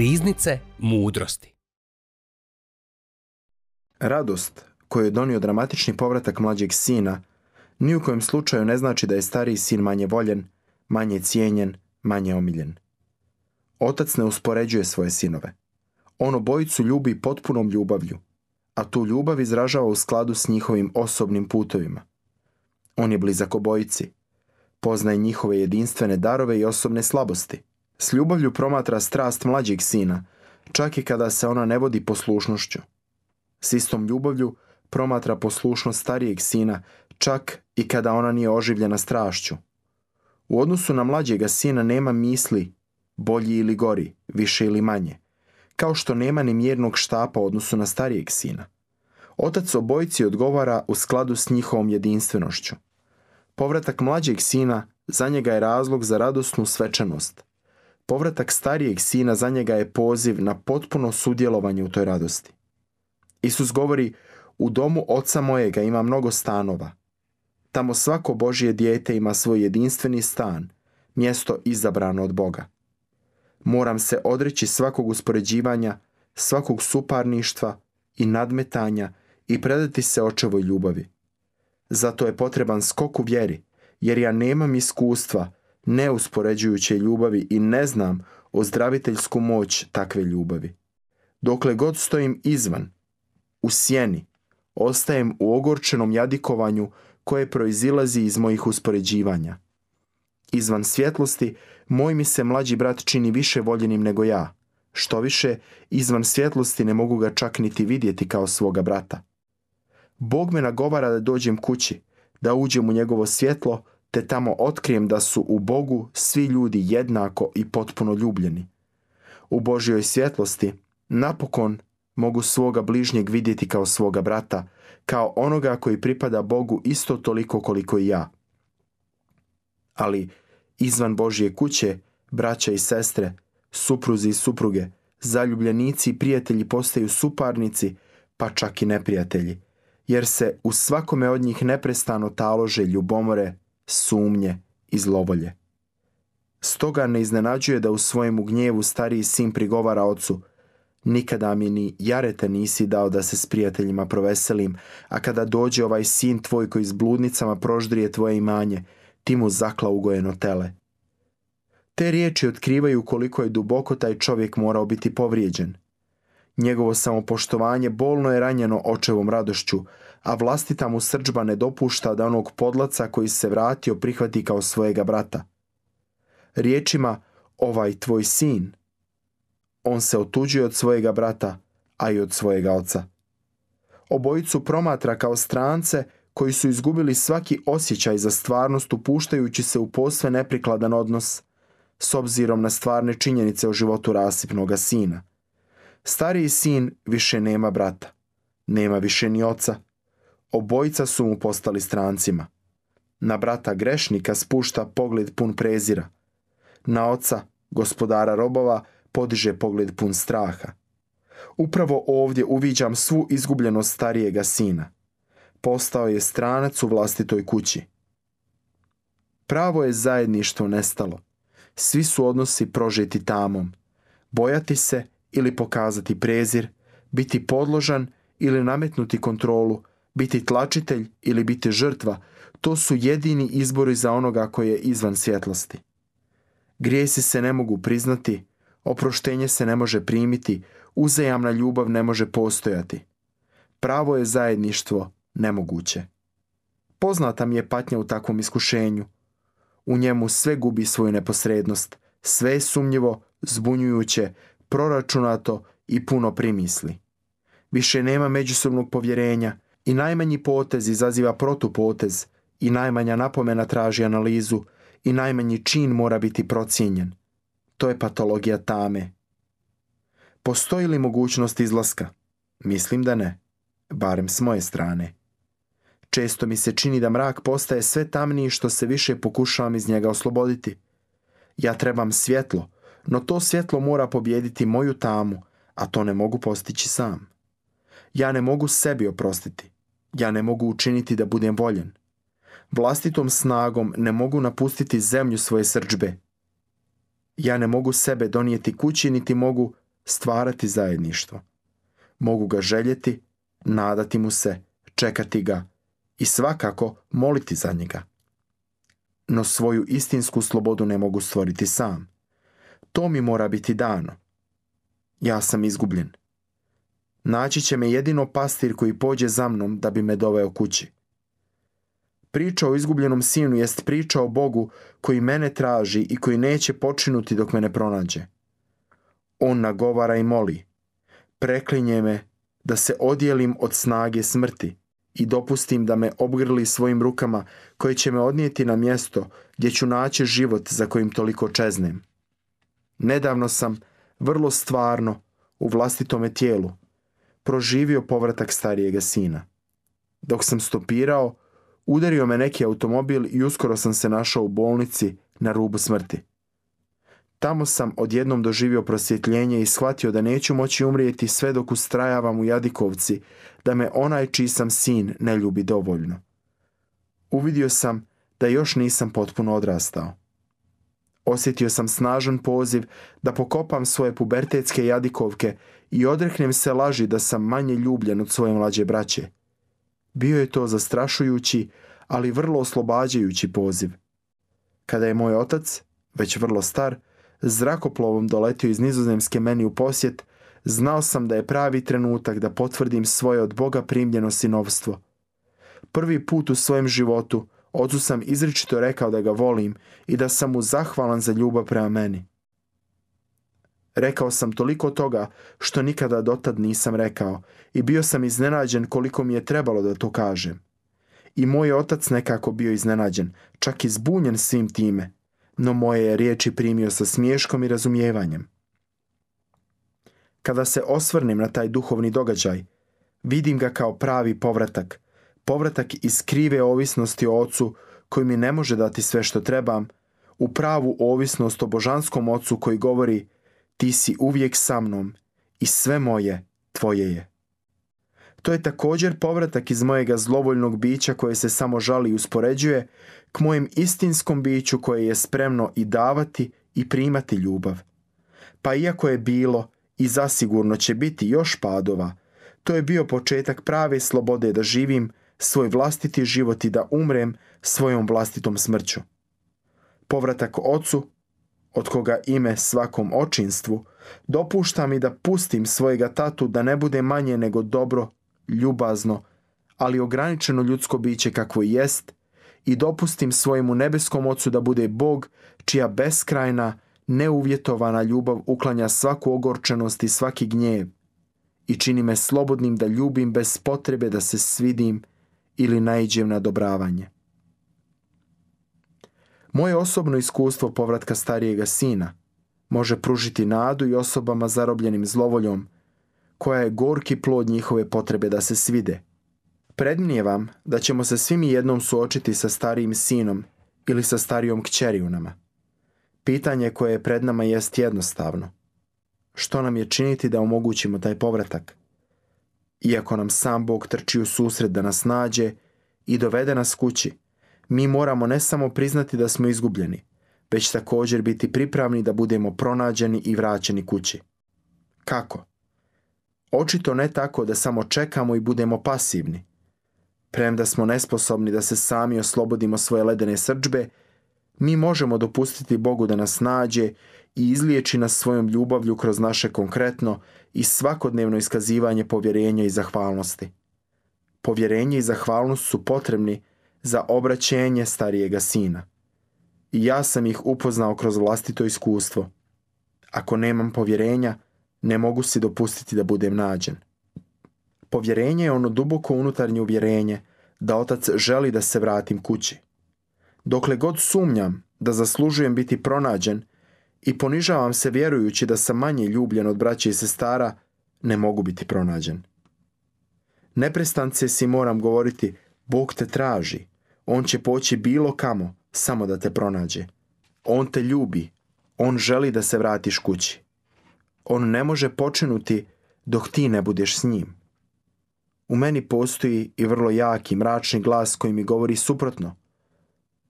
Riznice mudrosti. Radost koju je donio dramatični povratak mlađeg sina ni u kojem slučaju ne znači da je stariji sin manje voljen, manje cijenjen, manje omiljen. Otac ne uspoređuje svoje sinove. On obojicu ljubi potpunom ljubavlju, a tu ljubav izražava u skladu s njihovim osobnim putovima. On je blizak obojici, poznaje njihove jedinstvene darove i osobne slabosti – s ljubavlju promatra strast mlađeg sina, čak i kada se ona ne vodi poslušnošću. S istom ljubavlju promatra poslušnost starijeg sina, čak i kada ona nije oživljena strašću. U odnosu na mlađega sina nema misli, bolji ili gori, više ili manje, kao što nema ni mjernog štapa u odnosu na starijeg sina. Otac obojci odgovara u skladu s njihovom jedinstvenošću. Povratak mlađeg sina za njega je razlog za radosnu svečanost, Povratak starijeg sina za njega je poziv na potpuno sudjelovanje u toj radosti. Isus govori, u domu oca mojega ima mnogo stanova. Tamo svako Božje dijete ima svoj jedinstveni stan, mjesto izabrano od Boga. Moram se odreći svakog uspoređivanja, svakog suparništva i nadmetanja i predati se očevoj ljubavi. Zato je potreban skok u vjeri, jer ja nemam iskustva neuspoređujuće ljubavi i ne znam ozdraviteljsku moć takve ljubavi. Dokle god stojim izvan, u sjeni, ostajem u ogorčenom jadikovanju koje proizilazi iz mojih uspoređivanja. Izvan svjetlosti, moj mi se mlađi brat čini više voljenim nego ja. Što više, izvan svjetlosti ne mogu ga čak niti vidjeti kao svoga brata. Bog me nagovara da dođem kući, da uđem u njegovo svjetlo, te tamo otkrijem da su u Bogu svi ljudi jednako i potpuno ljubljeni. U Božjoj svjetlosti napokon mogu svoga bližnjeg vidjeti kao svoga brata, kao onoga koji pripada Bogu isto toliko koliko i ja. Ali izvan Božje kuće, braća i sestre, supruzi i supruge, zaljubljenici i prijatelji postaju suparnici, pa čak i neprijatelji, jer se u svakome od njih neprestano talože ljubomore, sumnje i zlovolje. Stoga ne iznenađuje da u svojemu gnjevu stariji sin prigovara ocu Nikada mi ni jarete nisi dao da se s prijateljima proveselim, a kada dođe ovaj sin tvoj koji s bludnicama proždrije tvoje imanje, ti mu zakla ugojeno tele. Te riječi otkrivaju koliko je duboko taj čovjek morao biti povrijeđen. Njegovo samopoštovanje bolno je ranjeno očevom radošću, a vlastita mu srđba ne dopušta da onog podlaca koji se vratio prihvati kao svojega brata. Riječima, ovaj tvoj sin, on se otuđuje od svojega brata, a i od svojega oca. Obojicu promatra kao strance koji su izgubili svaki osjećaj za stvarnost upuštajući se u posve neprikladan odnos s obzirom na stvarne činjenice o životu rasipnoga sina. Stariji sin više nema brata, nema više ni oca, Obojica su mu postali strancima. Na brata grešnika spušta pogled pun prezira. Na oca, gospodara robova, podiže pogled pun straha. Upravo ovdje uviđam svu izgubljenost starijega sina. Postao je stranac u vlastitoj kući. Pravo je zajedništvo nestalo. Svi su odnosi prožeti tamom. Bojati se ili pokazati prezir, biti podložan ili nametnuti kontrolu biti tlačitelj ili biti žrtva, to su jedini izbori za onoga koji je izvan svjetlosti. Grijesi se ne mogu priznati, oproštenje se ne može primiti, uzajamna ljubav ne može postojati. Pravo je zajedništvo nemoguće. Poznata mi je patnja u takvom iskušenju. U njemu sve gubi svoju neposrednost, sve je sumnjivo, zbunjujuće, proračunato i puno primisli. Više nema međusobnog povjerenja, i najmanji potez izaziva protupotez i najmanja napomena traži analizu i najmanji čin mora biti procijenjen. To je patologija tame. Postoji li mogućnost izlaska? Mislim da ne, barem s moje strane. Često mi se čini da mrak postaje sve tamniji što se više pokušavam iz njega osloboditi. Ja trebam svjetlo, no to svjetlo mora pobijediti moju tamu, a to ne mogu postići sam. Ja ne mogu sebi oprostiti. Ja ne mogu učiniti da budem voljen. Vlastitom snagom ne mogu napustiti zemlju svoje srđbe. Ja ne mogu sebe donijeti kući niti mogu stvarati zajedništvo. Mogu ga željeti, nadati mu se, čekati ga i svakako moliti za njega. No svoju istinsku slobodu ne mogu stvoriti sam. To mi mora biti dano. Ja sam izgubljen. Naći će me jedino pastir koji pođe za mnom da bi me doveo kući. Priča o izgubljenom sinu jest priča o Bogu koji mene traži i koji neće počinuti dok me ne pronađe. On nagovara i moli. Preklinje me da se odjelim od snage smrti i dopustim da me obgrli svojim rukama koje će me odnijeti na mjesto gdje ću naći život za kojim toliko čeznem. Nedavno sam, vrlo stvarno, u vlastitome tijelu, proživio povratak starijega sina. Dok sam stopirao, udario me neki automobil i uskoro sam se našao u bolnici na rubu smrti. Tamo sam odjednom doživio prosvjetljenje i shvatio da neću moći umrijeti sve dok ustrajavam u Jadikovci, da me onaj čiji sam sin ne ljubi dovoljno. Uvidio sam da još nisam potpuno odrastao. Osjetio sam snažan poziv da pokopam svoje pubertetske jadikovke i odreknem se laži da sam manje ljubljen od svoje mlađe braće. Bio je to zastrašujući, ali vrlo oslobađajući poziv. Kada je moj otac, već vrlo star, zrakoplovom doletio iz nizozemske meni u posjet, znao sam da je pravi trenutak da potvrdim svoje od Boga primljeno sinovstvo. Prvi put u svojem životu – Ocu sam izričito rekao da ga volim i da sam mu zahvalan za ljubav prema meni. Rekao sam toliko toga što nikada dotad nisam rekao i bio sam iznenađen koliko mi je trebalo da to kažem. I moj otac nekako bio iznenađen, čak i zbunjen svim time, no moje je riječi primio sa smiješkom i razumijevanjem. Kada se osvrnem na taj duhovni događaj, vidim ga kao pravi povratak, povratak iz krive ovisnosti o ocu koji mi ne može dati sve što trebam, u pravu ovisnost o božanskom ocu koji govori ti si uvijek sa mnom i sve moje tvoje je. To je također povratak iz mojega zlovoljnog bića koje se samo žali i uspoređuje k mojem istinskom biću koje je spremno i davati i primati ljubav. Pa iako je bilo i zasigurno će biti još padova, to je bio početak prave slobode da živim svoj vlastiti život i da umrem svojom vlastitom smrću. Povratak ocu, od koga ime svakom očinstvu, dopušta mi da pustim svojega tatu da ne bude manje nego dobro, ljubazno, ali ograničeno ljudsko biće kakvo jest i dopustim svojemu nebeskom ocu da bude Bog čija beskrajna, neuvjetovana ljubav uklanja svaku ogorčenost i svaki gnjev i čini me slobodnim da ljubim bez potrebe da se svidim ili naiđem na dobravanje. Moje osobno iskustvo povratka starijega sina može pružiti nadu i osobama zarobljenim zlovoljom, koja je gorki plod njihove potrebe da se svide. vam da ćemo se svimi jednom suočiti sa starijim sinom ili sa starijom kćeri Pitanje koje je pred nama jest jednostavno. Što nam je činiti da omogućimo taj povratak? Iako nam sam Bog trči u susret da nas nađe i dovede nas kući, mi moramo ne samo priznati da smo izgubljeni, već također biti pripravni da budemo pronađeni i vraćeni kući. Kako? Očito ne tako da samo čekamo i budemo pasivni. Premda smo nesposobni da se sami oslobodimo svoje ledene srđbe, mi možemo dopustiti Bogu da nas nađe i izliječi nas svojom ljubavlju kroz naše konkretno i svakodnevno iskazivanje povjerenja i zahvalnosti. Povjerenje i zahvalnost su potrebni za obraćenje starijega sina. I ja sam ih upoznao kroz vlastito iskustvo. Ako nemam povjerenja, ne mogu si dopustiti da budem nađen. Povjerenje je ono duboko unutarnje uvjerenje da otac želi da se vratim kući. Dokle god sumnjam da zaslužujem biti pronađen, i ponižavam se vjerujući da sam manje ljubljen od braće i sestara, ne mogu biti pronađen. Neprestance si moram govoriti, Bog te traži, On će poći bilo kamo, samo da te pronađe. On te ljubi, On želi da se vratiš kući. On ne može počinuti dok ti ne budeš s njim. U meni postoji i vrlo jaki, mračni glas koji mi govori suprotno.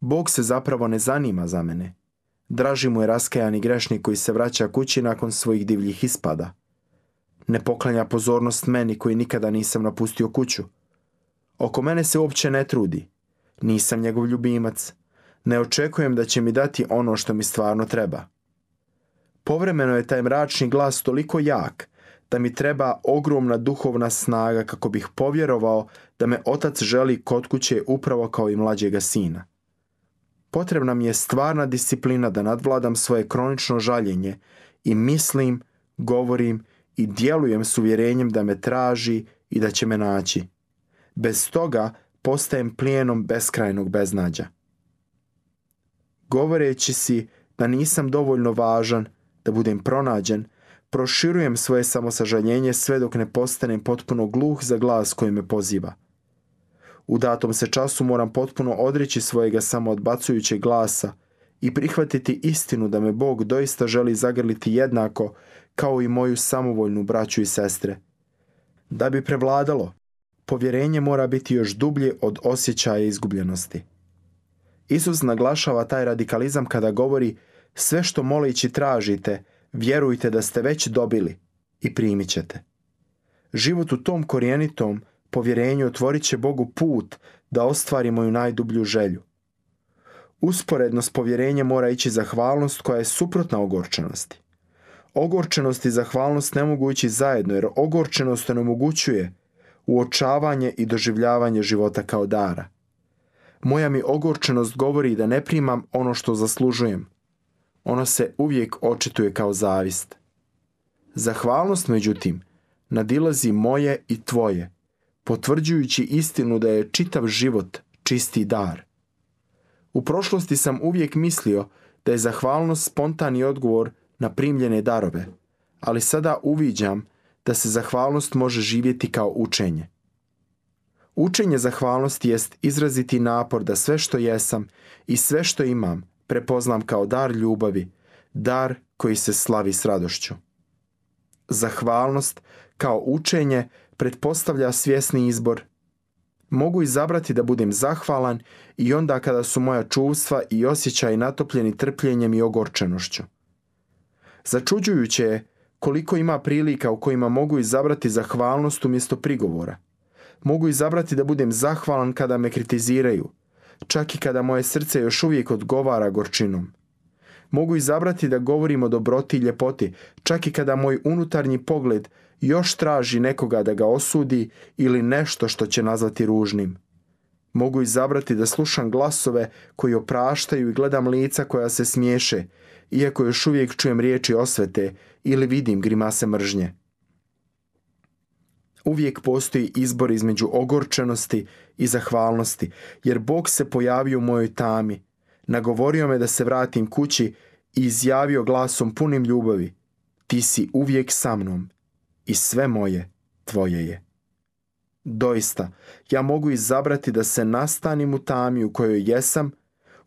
Bog se zapravo ne zanima za mene. Draži mu je raskajani grešnik koji se vraća kući nakon svojih divljih ispada. Ne poklanja pozornost meni koji nikada nisam napustio kuću. Oko mene se uopće ne trudi. Nisam njegov ljubimac. Ne očekujem da će mi dati ono što mi stvarno treba. Povremeno je taj mračni glas toliko jak da mi treba ogromna duhovna snaga kako bih povjerovao da me otac želi kod kuće upravo kao i mlađega sina. Potrebna mi je stvarna disciplina da nadvladam svoje kronično žaljenje i mislim, govorim i djelujem s uvjerenjem da me traži i da će me naći. Bez toga postajem plijenom beskrajnog beznađa. Govoreći si da nisam dovoljno važan, da budem pronađen, proširujem svoje samosažaljenje sve dok ne postanem potpuno gluh za glas koji me poziva – u datom se času moram potpuno odreći svojega samoodbacujućeg glasa i prihvatiti istinu da me Bog doista želi zagrliti jednako kao i moju samovoljnu braću i sestre. Da bi prevladalo, povjerenje mora biti još dublje od osjećaja izgubljenosti. Isus naglašava taj radikalizam kada govori sve što moleći tražite, vjerujte da ste već dobili i primit ćete. Život u tom korijenitom, povjerenju otvorit će Bogu put da ostvari moju najdublju želju. Usporedno s povjerenjem mora ići zahvalnost koja je suprotna ogorčenosti. Ogorčenost i zahvalnost ne mogu ići zajedno jer ogorčenost onemogućuje uočavanje i doživljavanje života kao dara. Moja mi ogorčenost govori da ne primam ono što zaslužujem. Ono se uvijek očituje kao zavist. Zahvalnost, međutim, nadilazi moje i tvoje potvrđujući istinu da je čitav život čisti dar. U prošlosti sam uvijek mislio da je zahvalnost spontani odgovor na primljene darove, ali sada uviđam da se zahvalnost može živjeti kao učenje. Učenje zahvalnosti jest izraziti napor da sve što jesam i sve što imam prepoznam kao dar ljubavi, dar koji se slavi s radošću. Zahvalnost kao učenje pretpostavlja svjesni izbor. Mogu izabrati da budem zahvalan i onda kada su moja čuvstva i osjećaj natopljeni trpljenjem i ogorčenošću. Začuđujuće je koliko ima prilika u kojima mogu izabrati zahvalnost umjesto prigovora. Mogu izabrati da budem zahvalan kada me kritiziraju, čak i kada moje srce još uvijek odgovara gorčinom. Mogu izabrati da govorim o dobroti i ljepoti, čak i kada moj unutarnji pogled još traži nekoga da ga osudi ili nešto što će nazvati ružnim. Mogu izabrati da slušam glasove koji opraštaju i gledam lica koja se smiješe, iako još uvijek čujem riječi osvete ili vidim grimase mržnje. Uvijek postoji izbor između ogorčenosti i zahvalnosti, jer Bog se pojavio u mojoj tami, Nagovorio me da se vratim kući i izjavio glasom punim ljubavi. Ti si uvijek sa mnom i sve moje tvoje je. Doista, ja mogu izabrati da se nastanim u tami u kojoj jesam,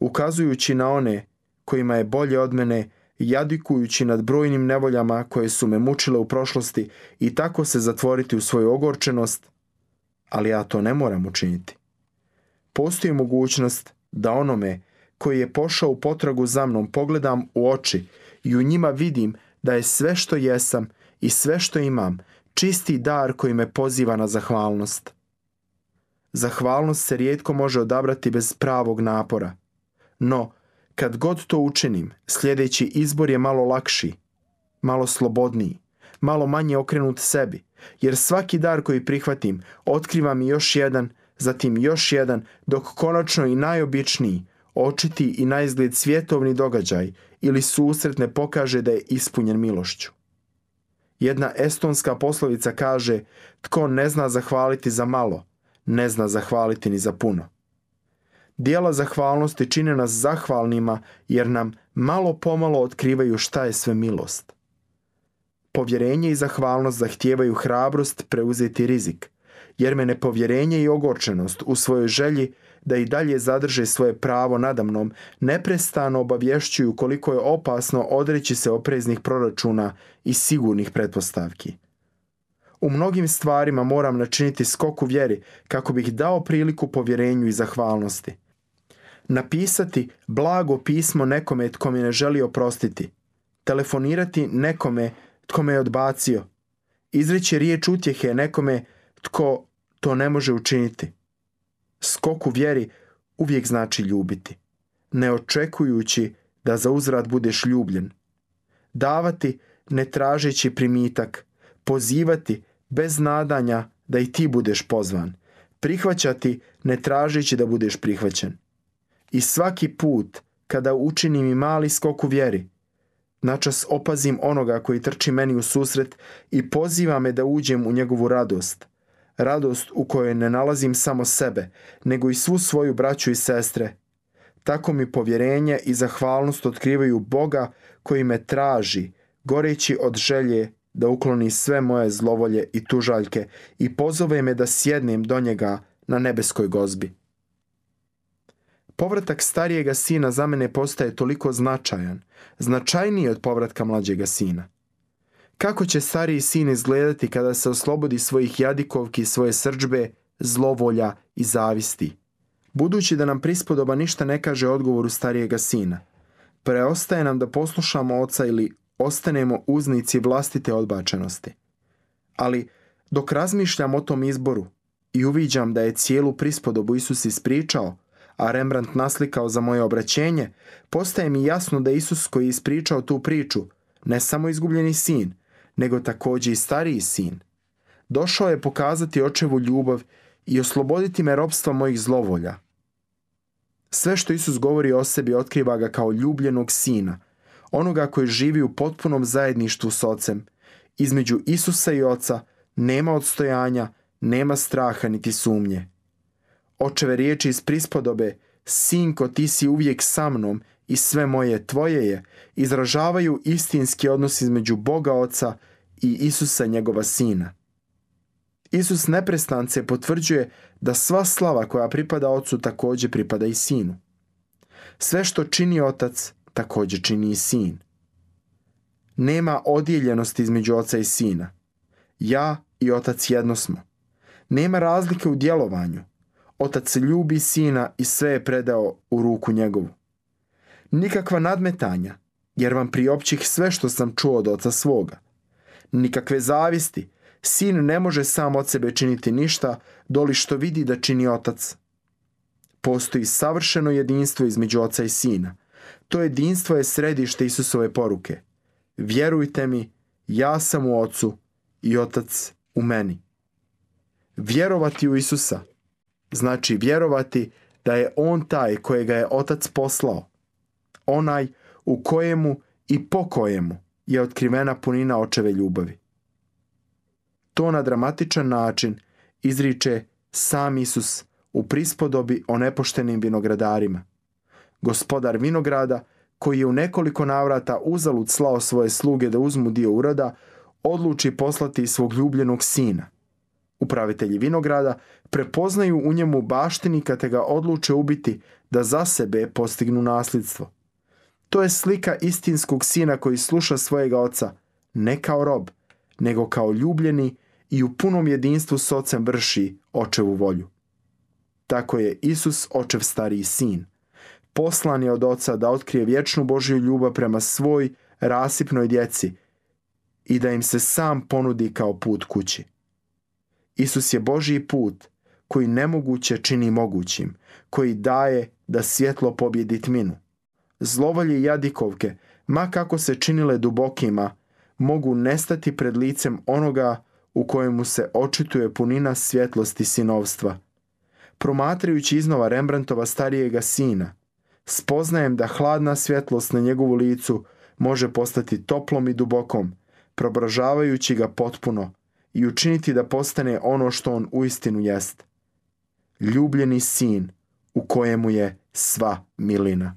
ukazujući na one kojima je bolje od mene, jadikujući nad brojnim nevoljama koje su me mučile u prošlosti i tako se zatvoriti u svoju ogorčenost, ali ja to ne moram učiniti. Postoji mogućnost da onome koji je pošao u potragu za mnom pogledam u oči i u njima vidim da je sve što jesam i sve što imam čisti dar koji me poziva na zahvalnost. Zahvalnost se rijetko može odabrati bez pravog napora. No, kad god to učinim, sljedeći izbor je malo lakši, malo slobodniji, malo manje okrenut sebi, jer svaki dar koji prihvatim otkriva mi još jedan, zatim još jedan, dok konačno i najobičniji, očiti i najzgled svjetovni događaj ili susret ne pokaže da je ispunjen milošću. Jedna estonska poslovica kaže tko ne zna zahvaliti za malo, ne zna zahvaliti ni za puno. Dijela zahvalnosti čine nas zahvalnima jer nam malo pomalo otkrivaju šta je sve milost. Povjerenje i zahvalnost zahtijevaju hrabrost preuzeti rizik, jer me nepovjerenje i ogorčenost u svojoj želji da i dalje zadrže svoje pravo nadamnom, neprestano obavješćuju koliko je opasno odreći se opreznih proračuna i sigurnih pretpostavki. U mnogim stvarima moram načiniti skok u vjeri kako bih dao priliku povjerenju i zahvalnosti. Napisati blago pismo nekome tko mi ne želi oprostiti. Telefonirati nekome tko me je odbacio. Izreći riječ utjehe nekome tko to ne može učiniti. Skok u vjeri uvijek znači ljubiti, ne očekujući da za uzrad budeš ljubljen. Davati ne tražeći primitak, pozivati bez nadanja da i ti budeš pozvan, prihvaćati ne tražeći da budeš prihvaćen. I svaki put kada učinim i mali skok u vjeri, načas opazim onoga koji trči meni u susret i poziva me da uđem u njegovu radost, radost u kojoj ne nalazim samo sebe, nego i svu svoju braću i sestre. Tako mi povjerenje i zahvalnost otkrivaju Boga koji me traži, goreći od želje da ukloni sve moje zlovolje i tužaljke i pozove me da sjednem do njega na nebeskoj gozbi. Povratak starijega sina za mene postaje toliko značajan, značajniji od povratka mlađega sina. Kako će stariji sin izgledati kada se oslobodi svojih jadikovki, svoje srđbe, zlovolja i zavisti? Budući da nam prispodoba ništa ne kaže odgovoru starijega sina, preostaje nam da poslušamo oca ili ostanemo uznici vlastite odbačenosti. Ali dok razmišljam o tom izboru i uviđam da je cijelu prispodobu Isus ispričao, a Rembrandt naslikao za moje obraćenje, postaje mi jasno da Isus koji je ispričao tu priču, ne samo izgubljeni sin, nego također i stariji sin. Došao je pokazati očevu ljubav i osloboditi me ropstva mojih zlovolja. Sve što Isus govori o sebi otkriva ga kao ljubljenog sina, onoga koji živi u potpunom zajedništvu s ocem. Između Isusa i oca nema odstojanja, nema straha niti sumnje. Očeve riječi iz prispodobe, sinko ti si uvijek sa mnom i sve moje tvoje je izražavaju istinski odnos između Boga Oca i Isusa njegova Sina. Isus neprestance potvrđuje da sva slava koja pripada Ocu također pripada i Sinu. Sve što čini Otac također čini i Sin. Nema odjeljenosti između Oca i Sina. Ja i Otac jedno smo. Nema razlike u djelovanju. Otac ljubi Sina i sve je predao u ruku njegovu. Nikakva nadmetanja, jer vam priopćih sve što sam čuo od oca svoga. Nikakve zavisti, sin ne može sam od sebe činiti ništa, doli što vidi da čini otac. Postoji savršeno jedinstvo između oca i sina. To jedinstvo je središte Isusove poruke. Vjerujte mi, ja sam u ocu i otac u meni. Vjerovati u Isusa znači vjerovati da je on taj kojega je otac poslao onaj u kojemu i po kojemu je otkrivena punina očeve ljubavi. To na dramatičan način izriče sam Isus u prispodobi o nepoštenim vinogradarima. Gospodar vinograda, koji je u nekoliko navrata uzalud slao svoje sluge da uzmu dio urada, odluči poslati svog ljubljenog sina. Upravitelji vinograda prepoznaju u njemu baštinika te ga odluče ubiti da za sebe postignu nasljedstvo. To je slika istinskog sina koji sluša svojega oca, ne kao rob, nego kao ljubljeni i u punom jedinstvu s ocem vrši očevu volju. Tako je Isus očev stariji sin. Poslan je od oca da otkrije vječnu Božju ljubav prema svoj rasipnoj djeci i da im se sam ponudi kao put kući. Isus je Božji put koji nemoguće čini mogućim, koji daje da svjetlo pobjedi tminu zlovolje jadikovke, ma kako se činile dubokima, mogu nestati pred licem onoga u kojemu se očituje punina svjetlosti sinovstva. Promatrajući iznova Rembrandtova starijega sina, spoznajem da hladna svjetlost na njegovu licu može postati toplom i dubokom, probražavajući ga potpuno i učiniti da postane ono što on uistinu jest. Ljubljeni sin u kojemu je sva milina.